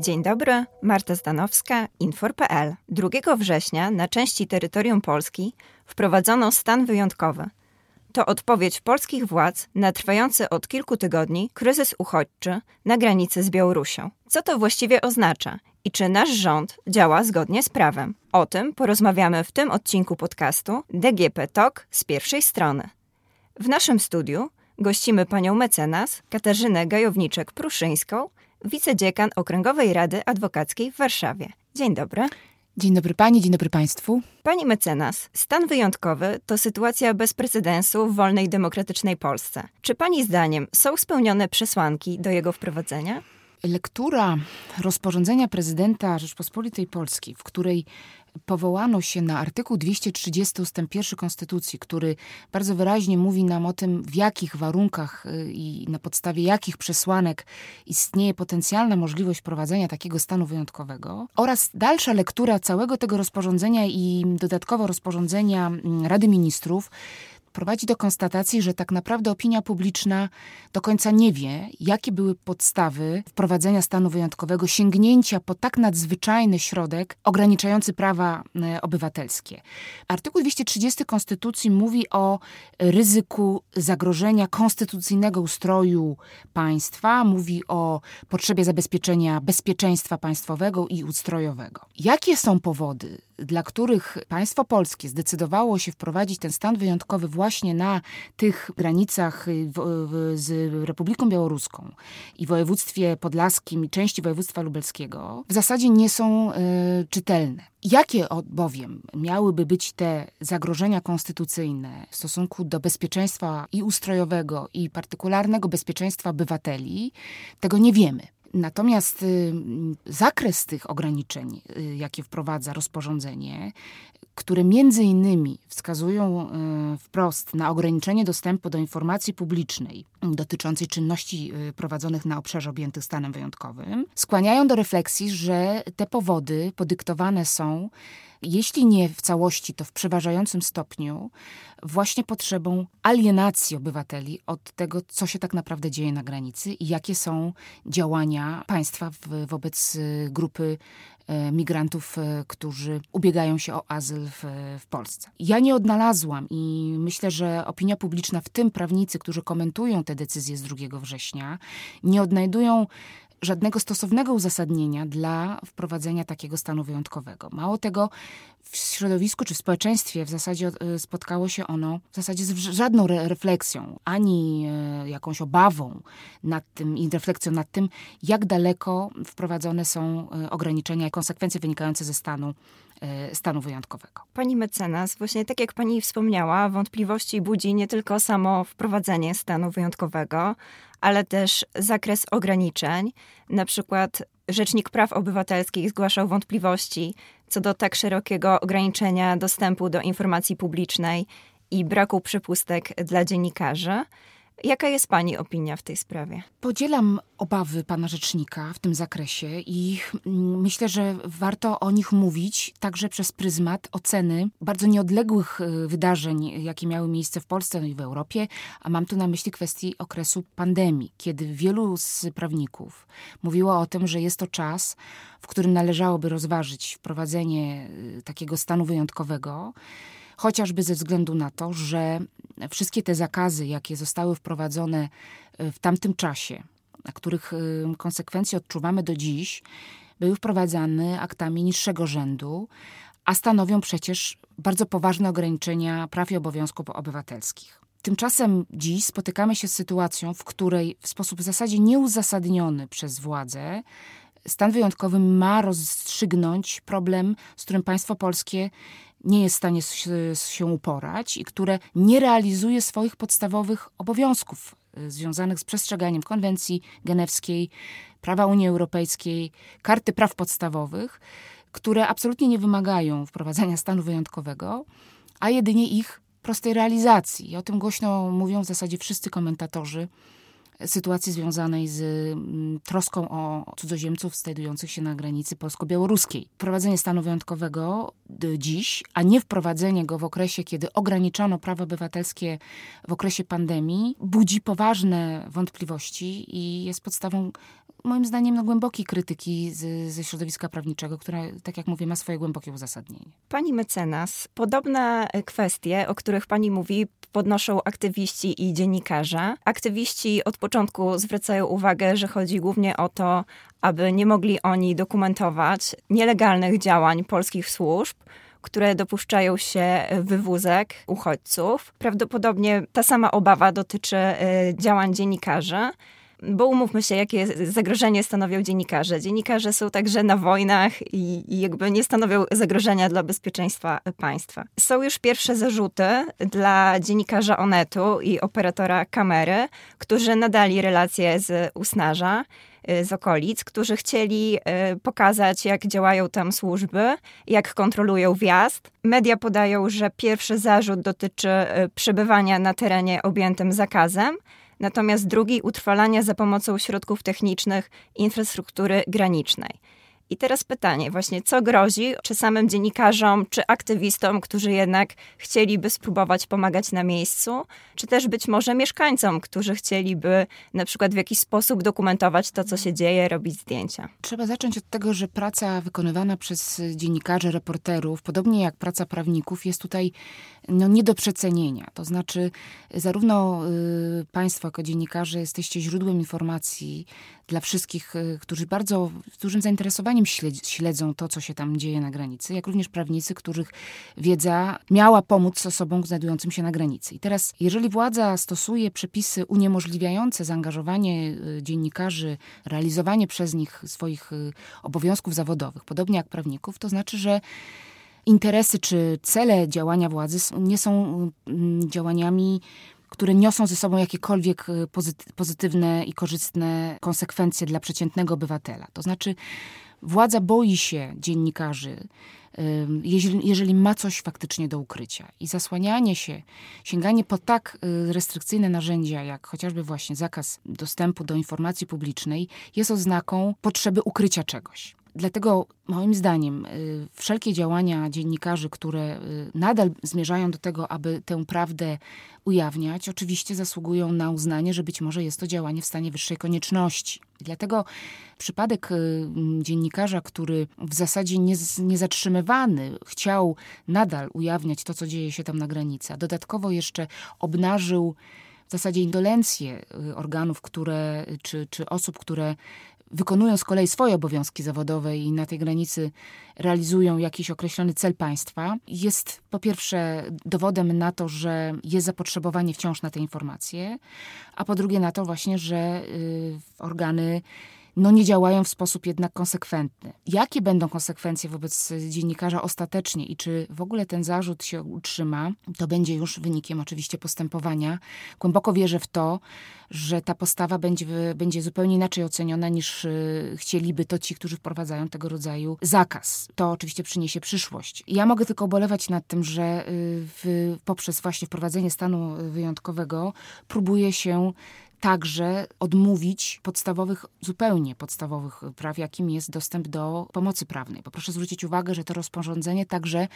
Dzień dobry, Marta Zdanowska, Infor.pl. 2 września na części terytorium Polski wprowadzono stan wyjątkowy. To odpowiedź polskich władz na trwający od kilku tygodni kryzys uchodźczy na granicy z Białorusią. Co to właściwie oznacza i czy nasz rząd działa zgodnie z prawem? O tym porozmawiamy w tym odcinku podcastu DGP Talk z pierwszej strony. W naszym studiu gościmy panią mecenas Katarzynę Gajowniczek-Pruszyńską, wicedziekan Okręgowej Rady Adwokackiej w Warszawie. Dzień dobry. Dzień dobry pani, dzień dobry państwu. Pani mecenas, stan wyjątkowy to sytuacja bez precedensu w wolnej, demokratycznej Polsce. Czy pani zdaniem są spełnione przesłanki do jego wprowadzenia? Lektura rozporządzenia prezydenta Rzeczpospolitej Polskiej, w której powołano się na artykuł 230 ust. 1 Konstytucji, który bardzo wyraźnie mówi nam o tym, w jakich warunkach y, i na podstawie jakich przesłanek istnieje potencjalna możliwość prowadzenia takiego stanu wyjątkowego, oraz dalsza lektura całego tego rozporządzenia i dodatkowo rozporządzenia mm, Rady Ministrów, prowadzi do konstatacji, że tak naprawdę opinia publiczna do końca nie wie, jakie były podstawy wprowadzenia stanu wyjątkowego, sięgnięcia po tak nadzwyczajny środek ograniczający prawa e, obywatelskie. Artykuł 230 Konstytucji mówi o ryzyku zagrożenia konstytucyjnego ustroju państwa, mówi o potrzebie zabezpieczenia bezpieczeństwa państwowego i ustrojowego. Jakie są powody dla których państwo polskie zdecydowało się wprowadzić ten stan wyjątkowy właśnie na tych granicach y, z Republiką Białoruską i województwie podlaskim i części województwa lubelskiego, w zasadzie nie są y, czytelne. Jakie bowiem miałyby być te zagrożenia konstytucyjne w stosunku do bezpieczeństwa i ustrojowego, i partykularnego bezpieczeństwa obywateli, tego nie wiemy. Natomiast y, zakres tych ograniczeń, y, jakie wprowadza rozporządzenie, które między innymi wskazują y, wprost na ograniczenie dostępu do informacji publicznej dotyczącej czynności prowadzonych na obszarze objętych stanem wyjątkowym, skłaniają do refleksji, że te powody podyktowane są jeśli nie w całości, to w przeważającym stopniu, właśnie potrzebą alienacji obywateli od tego, co się tak naprawdę dzieje na granicy i jakie są działania państwa w, wobec y, grupy y, migrantów, y, którzy ubiegają się o azyl w, w, Polsce. Ja nie odnalazłam i myślę, że opinia publiczna, w tym prawnicy, którzy komentują te decyzje z 2 września, nie odnajdują żadnego stosownego uzasadnienia dla wprowadzenia takiego stanu wyjątkowego. Mało tego, w środowisku czy w społeczeństwie w zasadzie e, spotkało się ono w zasadzie z żadną re refleksją, ani e, jakąś obawą nad tym i refleksją nad tym, jak daleko wprowadzone są e, ograniczenia i konsekwencje wynikające ze stanu stanu wyjątkowego. Pani mecenas, właśnie tak jak pani wspomniała, wątpliwości budzi nie tylko samo wprowadzenie stanu wyjątkowego, ale też zakres ograniczeń. Na przykład Rzecznik Praw Obywatelskich zgłaszał wątpliwości co do tak szerokiego ograniczenia dostępu do informacji publicznej i braku przepustek dla dziennikarzy. Jaka jest Pani opinia w tej sprawie? Podzielam obawy pana rzecznika w tym zakresie i mm, myślę, że warto o nich mówić także przez pryzmat oceny bardzo nieodległych y, wydarzeń, jakie miały miejsce w Polsce no i w Europie, a mam tu na myśli kwestii okresu pandemii, kiedy wielu z prawników mówiło o tym, że jest to czas, w którym należałoby rozważyć wprowadzenie y, takiego stanu wyjątkowego chociażby ze względu na to, że wszystkie te zakazy, jakie zostały wprowadzone e, w tamtym czasie, a których e, konsekwencje odczuwamy do dziś, były wprowadzane aktami niższego rzędu, a stanowią przecież bardzo poważne ograniczenia praw i obowiązków obywatelskich. Tymczasem dziś spotykamy się z sytuacją, w której w sposób w zasadzie nieuzasadniony przez władze stan wyjątkowy ma rozstrzygnąć problem, z którym państwo polskie nie jest w stanie się uporać i które nie realizuje swoich podstawowych obowiązków y, związanych z przestrzeganiem konwencji genewskiej, prawa Unii Europejskiej, karty praw podstawowych, które absolutnie nie wymagają wprowadzania stanu wyjątkowego, a jedynie ich prostej realizacji. I o tym głośno mówią w zasadzie wszyscy komentatorzy sytuacji związanej z mm, troską o cudzoziemców znajdujących się na granicy polsko-białoruskiej. Wprowadzenie stanu wyjątkowego dziś, a nie wprowadzenie go w okresie, kiedy ograniczano prawa obywatelskie w okresie pandemii, budzi poważne wątpliwości i jest podstawą moim zdaniem no, głębokiej krytyki z, ze środowiska prawniczego, która, tak jak mówię, ma swoje głębokie uzasadnienie. Pani mecenas, podobne kwestie, o których pani mówi, podnoszą aktywiści i dziennikarze. Aktywiści od początku zwracają uwagę, że chodzi głównie o to, aby nie mogli oni dokumentować nielegalnych działań polskich służb, które dopuszczają się wywózek uchodźców. Prawdopodobnie ta sama obawa dotyczy y, działań dziennikarzy. Bo umówmy się, jakie zagrożenie stanowią dziennikarze. Dziennikarze są także na wojnach i, i, jakby nie stanowią zagrożenia dla bezpieczeństwa państwa. Są już pierwsze zarzuty dla dziennikarza Onetu i operatora kamery, którzy nadali relacje z Usnarza Y, z okolic, którzy chcieli y, pokazać, jak działają tam służby, jak kontrolują wjazd. Media podają, że pierwszy zarzut dotyczy y, przebywania na terenie objętym zakazem, natomiast drugi utrwalania za pomocą środków technicznych infrastruktury granicznej. I teraz pytanie, właśnie co grozi, czy samym dziennikarzom, czy aktywistom, którzy jednak chcieliby spróbować pomagać na miejscu, czy też być może mieszkańcom, którzy chcieliby na przykład w jakiś sposób dokumentować to, co się dzieje, robić zdjęcia. Trzeba zacząć od tego, że praca wykonywana przez dziennikarzy, reporterów, podobnie jak praca prawników, jest tutaj no, nie do przecenienia. To znaczy, zarówno y, Państwo jako dziennikarze jesteście źródłem informacji dla wszystkich, y, którzy bardzo z dużym zainteresowaniem śledzą to, co się tam dzieje na granicy, jak również prawnicy, których wiedza miała pomóc osobom znajdującym się na granicy. I teraz, jeżeli władza stosuje przepisy uniemożliwiające zaangażowanie y, dziennikarzy, realizowanie przez nich swoich y, obowiązków zawodowych, podobnie jak prawników, to znaczy, że interesy czy cele działania władzy nie są mm, działaniami które niosą ze sobą jakiekolwiek y, pozytywne i korzystne konsekwencje dla przeciętnego obywatela. To znaczy, władza boi się dziennikarzy, jeżeli, jeżeli, ma coś faktycznie do ukrycia. I zasłanianie się, sięganie po tak y, restrykcyjne narzędzia, jak chociażby właśnie zakaz dostępu do informacji publicznej, jest oznaką potrzeby ukrycia czegoś. Dlatego moim zdaniem y, wszelkie działania dziennikarzy, które y, nadal zmierzają do tego, aby tę prawdę ujawniać, oczywiście zasługują na uznanie, że być może jest to działanie w stanie wyższej konieczności. Dlatego przypadek y, dziennikarza, który w zasadzie niezatrzymywany chciał nadal ujawniać to, co dzieje się tam na granicy, a dodatkowo jeszcze obnażył w zasadzie indolencję organów, które, czy, czy osób, które wykonują z kolei swoje obowiązki zawodowe i na tej granicy realizują jakiś określony cel państwa, jest po pierwsze dowodem na to, że jest zapotrzebowanie wciąż na te informacje, a po drugie na to właśnie, że y, organy no nie działają w sposób jednak konsekwentny. Jakie będą konsekwencje wobec dziennikarza ostatecznie i czy w ogóle ten zarzut się utrzyma, to będzie już wynikiem oczywiście postępowania. Głęboko wierzę w to, że ta postawa będzie, będzie zupełnie inaczej oceniona niż y, chcieliby to ci, którzy wprowadzają tego rodzaju zakaz. To oczywiście przyniesie przyszłość. Ja mogę tylko ubolewać nad tym, że y, w, poprzez właśnie wprowadzenie stanu wyjątkowego próbuje się także odmówić podstawowych, zupełnie podstawowych praw, jakim jest dostęp do pomocy prawnej. Bo proszę zwrócić uwagę, że to rozporządzenie także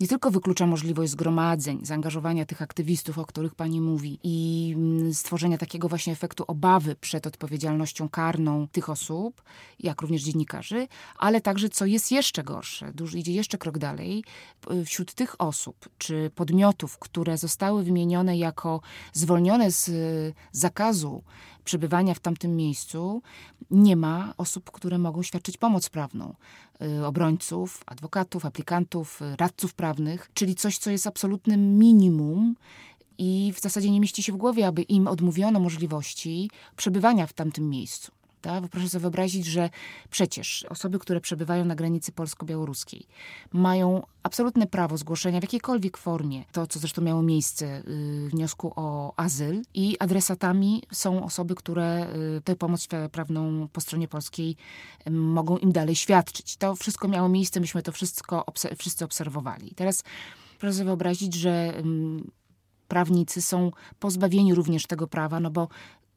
nie tylko wyklucza możliwość zgromadzeń, zaangażowania tych aktywistów, o których pani mówi, i mm, stworzenia takiego właśnie efektu obawy przed odpowiedzialnością karną tych osób, jak również dziennikarzy, ale także, co jest jeszcze gorsze, idzie jeszcze krok dalej, wśród tych osób czy podmiotów, które zostały wymienione jako zwolnione z zakazu przebywania w tamtym miejscu, nie ma osób, które mogą świadczyć pomoc prawną. Y, obrońców, adwokatów, aplikantów, y, radców prawnych, czyli coś, co jest absolutnym minimum i w zasadzie nie mieści się w głowie, aby im odmówiono możliwości przebywania w tamtym miejscu. Prawda? Proszę sobie wyobrazić, że przecież osoby, które przebywają na granicy polsko-białoruskiej, mają absolutne prawo zgłoszenia w jakiejkolwiek formie, to co zresztą miało miejsce, y, wniosku o azyl i adresatami są osoby, które y, tę pomoc prawną po stronie polskiej y, mogą im dalej świadczyć. To wszystko miało miejsce, myśmy to wszystko wszyscy obserwowali. teraz proszę sobie wyobrazić, że prawnicy są pozbawieni również tego prawa, no bo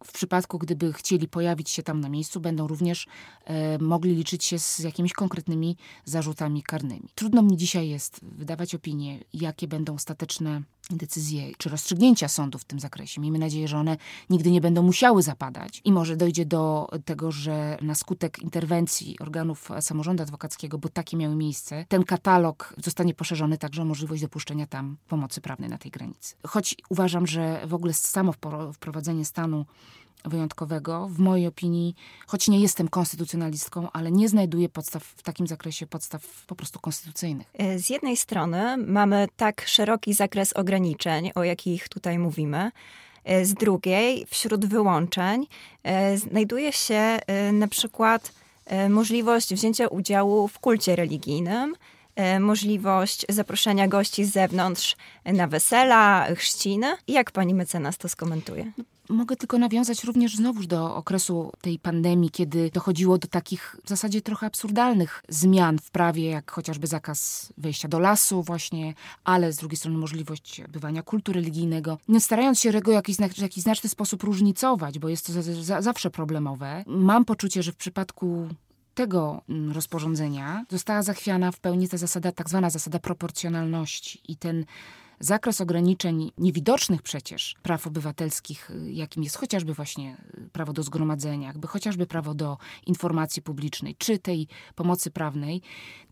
w przypadku, gdyby chcieli pojawić się tam na miejscu, będą również e, mogli liczyć się z jakimiś konkretnymi zarzutami karnymi. Trudno mi dzisiaj jest wydawać opinię, jakie będą ostateczne decyzje czy rozstrzygnięcia sądu w tym zakresie. Miejmy nadzieję, że one nigdy nie będą musiały zapadać i może dojdzie do tego, że na skutek interwencji organów samorządu adwokackiego, bo takie miały miejsce, ten katalog zostanie poszerzony także o możliwość dopuszczenia tam pomocy prawnej na tej granicy. Choć uważam, że w ogóle samo wprowadzenie stanu wyjątkowego, w mojej opinii, choć nie jestem konstytucjonalistką, ale nie znajduję podstaw w takim zakresie podstaw po prostu konstytucyjnych. E, z jednej strony mamy tak szeroki zakres ograniczeń, o jakich tutaj mówimy. E, z drugiej, wśród wyłączeń, e, znajduje się na przykład możliwość wzięcia udziału w kulcie religijnym, możliwość zaproszenia gości z zewnątrz na wesela, chrzciny. Jak pani mecenas to skomentuje? Mogę tylko nawiązać również znowuż do okresu tej pandemii, kiedy dochodziło do takich w zasadzie trochę absurdalnych zmian w prawie, jak chociażby zakaz wejścia do lasu właśnie, ale z drugiej strony możliwość bywania kultu religijnego. No, starając się tego w jakiś, w jakiś znaczny sposób różnicować, bo jest to za, za, zawsze problemowe, mam poczucie, że w przypadku tego mm, rozporządzenia została zachwiana w pełni ta zasada, tak zwana zasada proporcjonalności i ten zakres ograniczeń niewidocznych przecież praw obywatelskich, y, jakim jest chociażby właśnie y, prawo do zgromadzenia, jakby chociażby prawo do informacji publicznej, czy tej pomocy prawnej,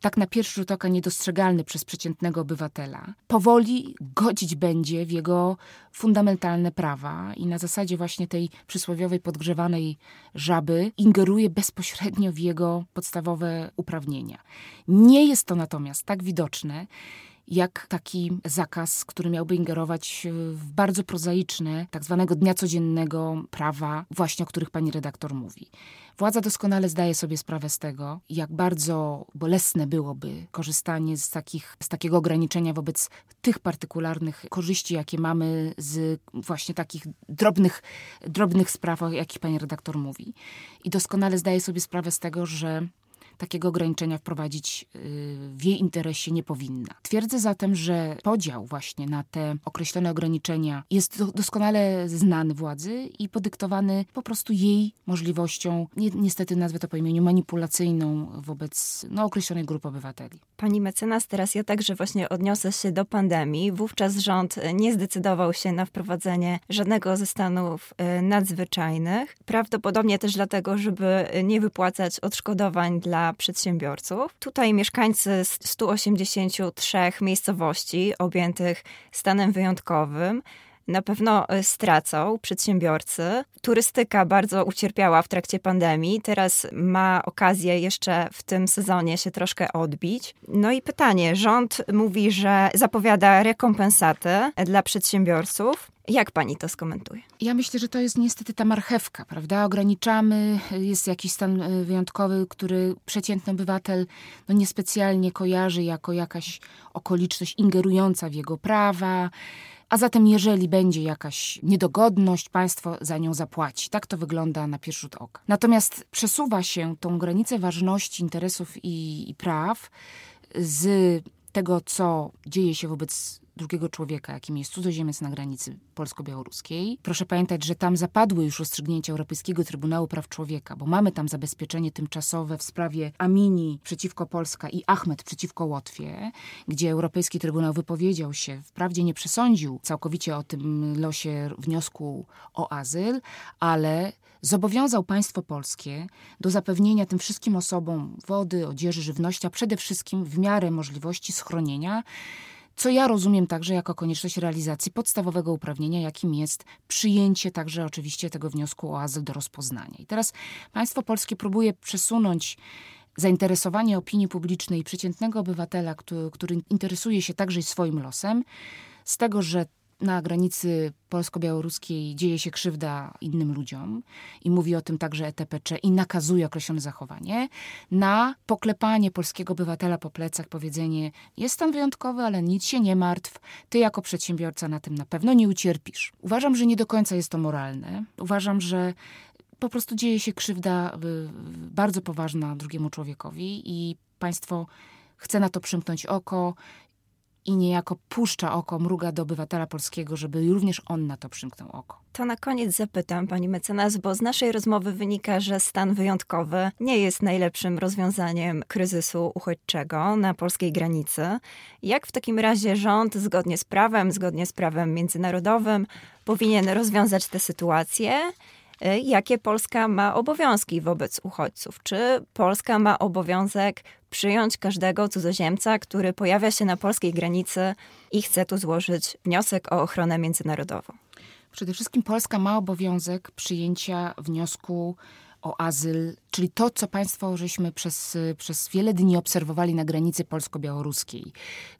tak na pierwszy rzut oka niedostrzegalny przez przeciętnego obywatela, powoli godzić będzie w jego fundamentalne prawa i na zasadzie właśnie tej przysłowiowej podgrzewanej żaby ingeruje bezpośrednio w jego podstawowe uprawnienia. Nie jest to natomiast tak widoczne, jak taki zakaz, który miałby ingerować w bardzo prozaiczne, tak zwanego dnia codziennego prawa, właśnie o których pani redaktor mówi. Władza doskonale zdaje sobie sprawę z tego, jak bardzo bolesne byłoby korzystanie z, takich, z takiego ograniczenia wobec tych partykularnych korzyści, jakie mamy z właśnie takich drobnych, drobnych spraw, o jakich pani redaktor mówi. I doskonale zdaje sobie sprawę z tego, że takiego ograniczenia wprowadzić y, w jej interesie nie powinna. Twierdzę zatem, że podział właśnie na te określone ograniczenia jest doskonale znany władzy i podyktowany po prostu jej możliwością, ni niestety nazwę to po imieniu, manipulacyjną wobec no, określonej grupy obywateli. Pani mecenas, teraz ja także właśnie odniosę się do pandemii. Wówczas rząd nie zdecydował się na wprowadzenie żadnego ze stanów y, nadzwyczajnych. Prawdopodobnie też dlatego, żeby nie wypłacać odszkodowań dla przedsiębiorców. Tutaj mieszkańcy 183 miejscowości objętych stanem wyjątkowym na pewno e, stracą przedsiębiorcy. Turystyka bardzo ucierpiała w trakcie pandemii, teraz ma okazję jeszcze w tym sezonie się troszkę odbić. No i pytanie: rząd mówi, że zapowiada rekompensaty dla przedsiębiorców. Jak pani to skomentuje? Ja myślę, że to jest niestety ta marchewka, prawda? Ograniczamy, jest jakiś stan e, wyjątkowy, który przeciętny obywatel no niespecjalnie kojarzy jako jakaś okoliczność ingerująca w jego prawa. A zatem, jeżeli będzie jakaś niedogodność, państwo za nią zapłaci. Tak to wygląda na pierwszy rzut oka. Natomiast przesuwa się tą granicę ważności interesów i, i praw z tego, co dzieje się wobec drugiego człowieka, jakim jest cudzoziemiec na granicy polsko-białoruskiej. Proszę pamiętać, że tam zapadły już rozstrzygnięcia Europejskiego Trybunału Praw Człowieka, bo mamy tam zabezpieczenie tymczasowe w sprawie Amini przeciwko Polska i Ahmed przeciwko Łotwie, gdzie Europejski Trybunał wypowiedział się, wprawdzie nie przesądził całkowicie o tym losie wniosku o azyl, ale zobowiązał państwo polskie do zapewnienia tym wszystkim osobom wody, odzieży, żywności, a przede wszystkim w miarę możliwości schronienia co ja rozumiem także jako konieczność realizacji podstawowego uprawnienia, jakim jest przyjęcie także oczywiście tego wniosku o azyl do rozpoznania. I teraz państwo polskie próbuje przesunąć zainteresowanie opinii publicznej i przeciętnego obywatela, który, który interesuje się także swoim losem, z tego, że na granicy polsko-białoruskiej dzieje się krzywda innym ludziom i mówi o tym także ETPC i nakazuje określone zachowanie, na poklepanie polskiego obywatela po plecach, powiedzenie jest tam wyjątkowy, ale nic się nie martw, ty jako przedsiębiorca na tym na pewno nie ucierpisz. Uważam, że nie do końca jest to moralne. Uważam, że po prostu dzieje się krzywda bardzo poważna drugiemu człowiekowi i państwo chce na to przymknąć oko i niejako puszcza oko, mruga do obywatela polskiego, żeby również on na to przymknął oko. To na koniec zapytam pani mecenas, bo z naszej rozmowy wynika, że stan wyjątkowy nie jest najlepszym rozwiązaniem kryzysu uchodźczego na polskiej granicy. Jak w takim razie rząd, zgodnie z prawem, zgodnie z prawem międzynarodowym, powinien rozwiązać tę sytuację? Y, jakie Polska ma obowiązki wobec uchodźców? Czy Polska ma obowiązek przyjąć każdego cudzoziemca, który pojawia się na polskiej granicy i chce tu złożyć wniosek o ochronę międzynarodową? Przede wszystkim Polska ma obowiązek przyjęcia wniosku o azyl, czyli to, co Państwo żeśmy przez, przez wiele dni obserwowali na granicy polsko-białoruskiej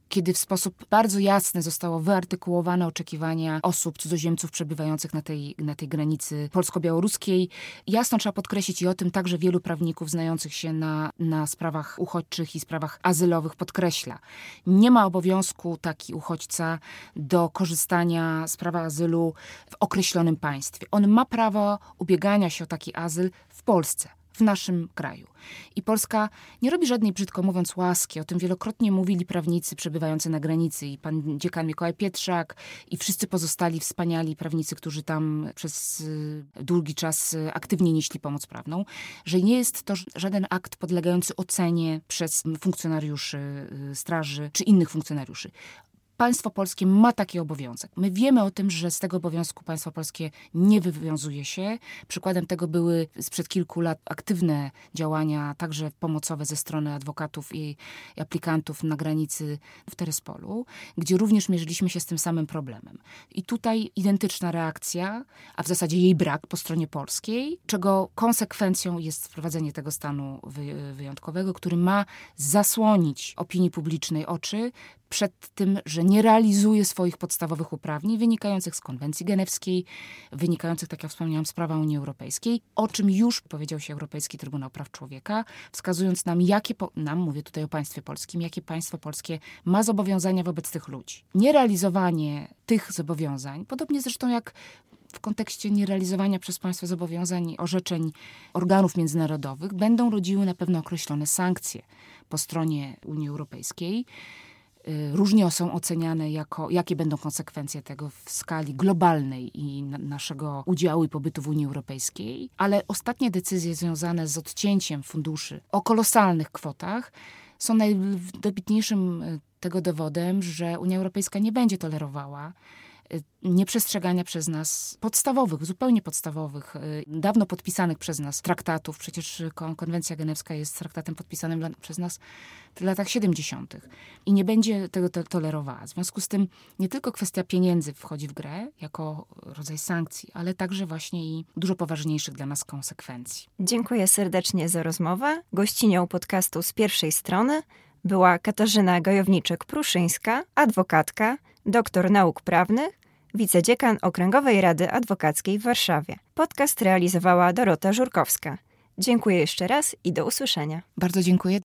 kiedy w sposób bardzo jasny zostało wyartykułowane oczekiwania osób, cudzoziemców przebywających na tej, na tej granicy polsko-białoruskiej. Jasno trzeba podkreślić i o tym także wielu prawników znających się na, na sprawach uchodźczych i sprawach azylowych podkreśla. Nie ma obowiązku taki uchodźca do korzystania z prawa azylu w określonym państwie. On ma prawo ubiegania się o taki azyl w Polsce w naszym kraju. I Polska nie robi żadnej, brzydko mówiąc, łaski. O tym wielokrotnie mówili prawnicy przebywający na granicy i pan dziekan Mikołaj Pietrzak i wszyscy pozostali wspaniali prawnicy, którzy tam przez y, długi czas y, aktywnie nieśli pomoc prawną, że nie jest to żaden akt podlegający ocenie przez funkcjonariuszy y, straży czy innych funkcjonariuszy państwo polskie ma taki obowiązek. My wiemy o tym, że z tego obowiązku państwo polskie nie wywiązuje się. Przykładem tego były sprzed kilku lat aktywne działania, także pomocowe ze strony adwokatów i aplikantów na granicy w Terespolu, gdzie również mierzyliśmy się z tym samym problemem. I tutaj identyczna reakcja, a w zasadzie jej brak po stronie polskiej, czego konsekwencją jest wprowadzenie tego stanu wyjątkowego, który ma zasłonić opinii publicznej oczy przed tym, że nie realizuje swoich podstawowych uprawnień wynikających z konwencji genewskiej, wynikających, tak jak wspomniałam, z prawa Unii Europejskiej, o czym już powiedział się Europejski Trybunał Praw Człowieka, wskazując nam, jakie, nam, mówię tutaj o państwie polskim, jakie państwo polskie ma zobowiązania wobec tych ludzi. Nierealizowanie tych zobowiązań, podobnie zresztą jak w kontekście nierealizowania przez państwo zobowiązań, orzeczeń organów międzynarodowych, będą rodziły na pewno określone sankcje po stronie Unii Europejskiej. Y, różnie są oceniane jako, jakie będą konsekwencje tego w skali globalnej i na, naszego udziału i pobytu w Unii Europejskiej, ale ostatnie decyzje związane z odcięciem funduszy o kolosalnych kwotach są najdobitniejszym y, tego dowodem, że Unia Europejska nie będzie tolerowała nieprzestrzegania przez nas podstawowych, zupełnie podstawowych, y, dawno podpisanych przez nas traktatów. Przecież konwencja genewska jest traktatem podpisanym przez nas w latach 70. i nie będzie tego to tolerowała. W związku z tym nie tylko kwestia pieniędzy wchodzi w grę jako rodzaj sankcji, ale także właśnie i dużo poważniejszych dla nas konsekwencji. Dziękuję serdecznie za rozmowę. Gościnią podcastu z pierwszej strony była Katarzyna Gajowniczek-Pruszyńska, adwokatka, doktor nauk prawnych, wicedziekan Okręgowej Rady Adwokackiej w Warszawie. Podcast realizowała Dorota Żurkowska. Dziękuję jeszcze raz i do usłyszenia. Bardzo dziękuję.